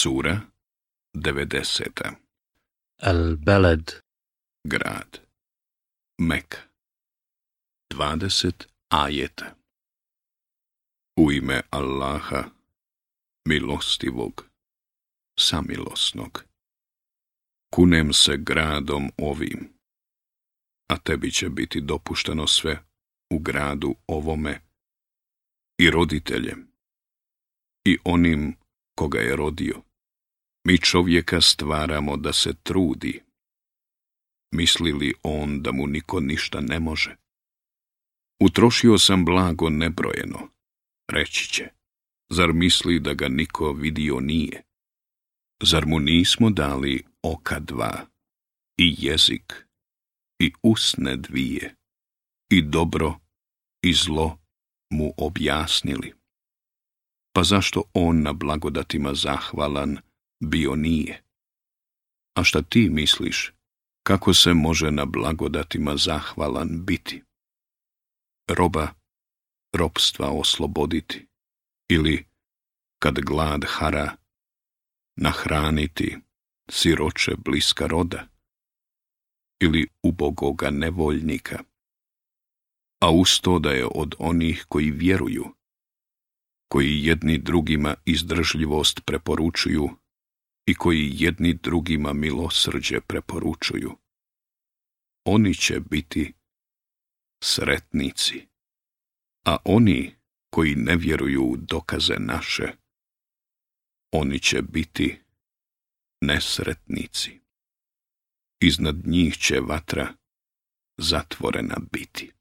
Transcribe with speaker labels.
Speaker 1: Sura 90. al beled Grad Mek 20 ajeta U ime Allaha, milostivog, samilosnog. Kunem se gradom ovim, a tebi će biti dopušteno sve u gradu ovome i roditeljem i onim koga je rodio. Mi čovjeka stvaramo da se trudi. Misli li on da mu niko ništa ne može? Utrošio sam blago nebrojeno, reći će. Zar misli da ga niko vidio nije? Zar mu nismo dali oka dva, i jezik, i usne dvije, i dobro, i zlo mu objasnili? pa zašto on na blagodatima zahvalan bio nije? A šta ti misliš, kako se može na blagodatima zahvalan biti? Roba robstva osloboditi ili, kad glad hara, nahraniti siroče bliska roda ili ubogoga nevoljnika. A usto da je od onih koji vjeruju, koji jedni drugima izdržljivost preporučuju i koji jedni drugima milosrđe preporučuju. Oni će biti sretnici, a oni koji ne vjeruju u dokaze naše, oni će biti nesretnici. Iznad njih će vatra zatvorena biti.